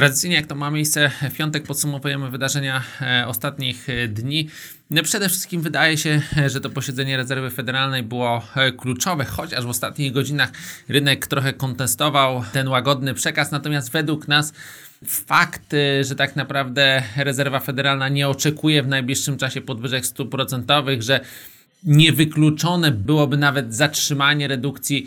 Tradycyjnie, jak to ma miejsce w piątek, podsumowujemy wydarzenia e, ostatnich e, dni. No, przede wszystkim wydaje się, że to posiedzenie rezerwy federalnej było e, kluczowe, chociaż w ostatnich godzinach rynek trochę kontestował ten łagodny przekaz. Natomiast według nas fakt, że tak naprawdę rezerwa federalna nie oczekuje w najbliższym czasie podwyżek stóp procentowych, że niewykluczone byłoby nawet zatrzymanie redukcji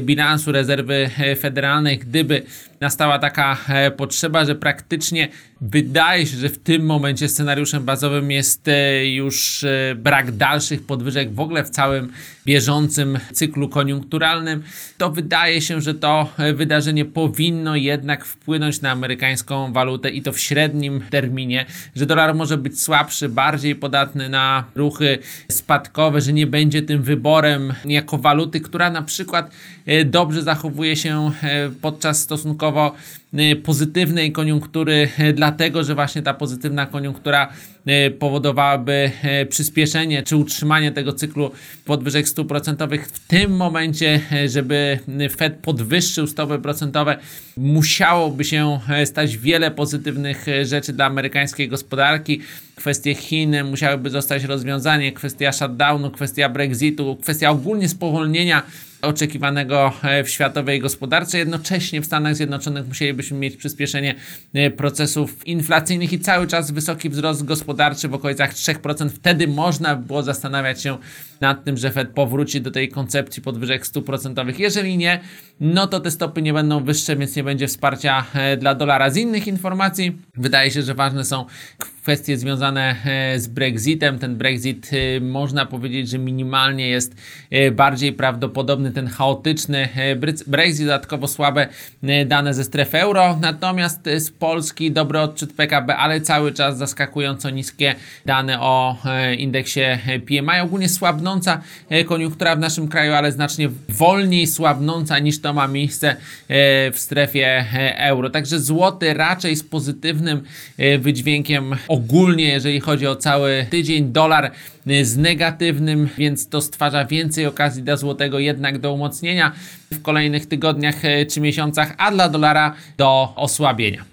bilansu rezerwy federalnej, gdyby nastała taka e, potrzeba, że praktycznie wydaje się, że w tym momencie scenariuszem bazowym jest e, już e, brak dalszych podwyżek w ogóle w całym bieżącym cyklu koniunkturalnym. To wydaje się, że to wydarzenie powinno jednak wpłynąć na amerykańską walutę i to w średnim terminie, że dolar może być słabszy, bardziej podatny na ruchy spadkowe, że nie będzie tym wyborem jako waluty, która na przykład dobrze zachowuje się podczas stosunkowo stosunkowo y, pozytywnej koniunktury, y, dlatego że właśnie ta pozytywna koniunktura y, powodowałaby przyspieszenie czy utrzymanie tego cyklu podwyżek stóp procentowych. W tym momencie, żeby Fed podwyższył stopy procentowe, musiałoby się stać wiele pozytywnych rzeczy dla amerykańskiej gospodarki. Kwestie Chin musiałyby zostać rozwiązane, kwestia shutdownu, kwestia Brexitu, kwestia ogólnie spowolnienia oczekiwanego e, w światowej gospodarce. Jednocześnie w Stanach Zjednoczonych musielibyśmy mieć przyspieszenie e, procesów inflacyjnych i cały czas wysoki wzrost gospodarczy w okolicach 3%. Wtedy można było zastanawiać się nad tym, że Fed powróci do tej koncepcji podwyżek stóp procentowych. Jeżeli nie, no to te stopy nie będą wyższe, więc nie będzie wsparcia e, dla dolara. Z innych informacji wydaje się, że ważne są kwestie związane z Brexitem. Ten Brexit można powiedzieć, że minimalnie jest bardziej prawdopodobny ten chaotyczny e, Brexit, dodatkowo słabe e, dane ze strefy euro, natomiast e, z Polski dobry odczyt PKB, ale cały czas zaskakująco niskie dane o indeksie PMI. Ogólnie słabnąca koniunktura w naszym kraju, ale znacznie wolniej słabnąca niż to ma miejsce w strefie euro. Także złoty raczej z pozytywnym wydźwiękiem ogólnie, jeżeli chodzi o cały tydzień. Dolar z negatywnym, więc to stwarza więcej okazji dla złotego jednak do umocnienia w kolejnych tygodniach e, czy miesiącach, a dla dolara do osłabienia.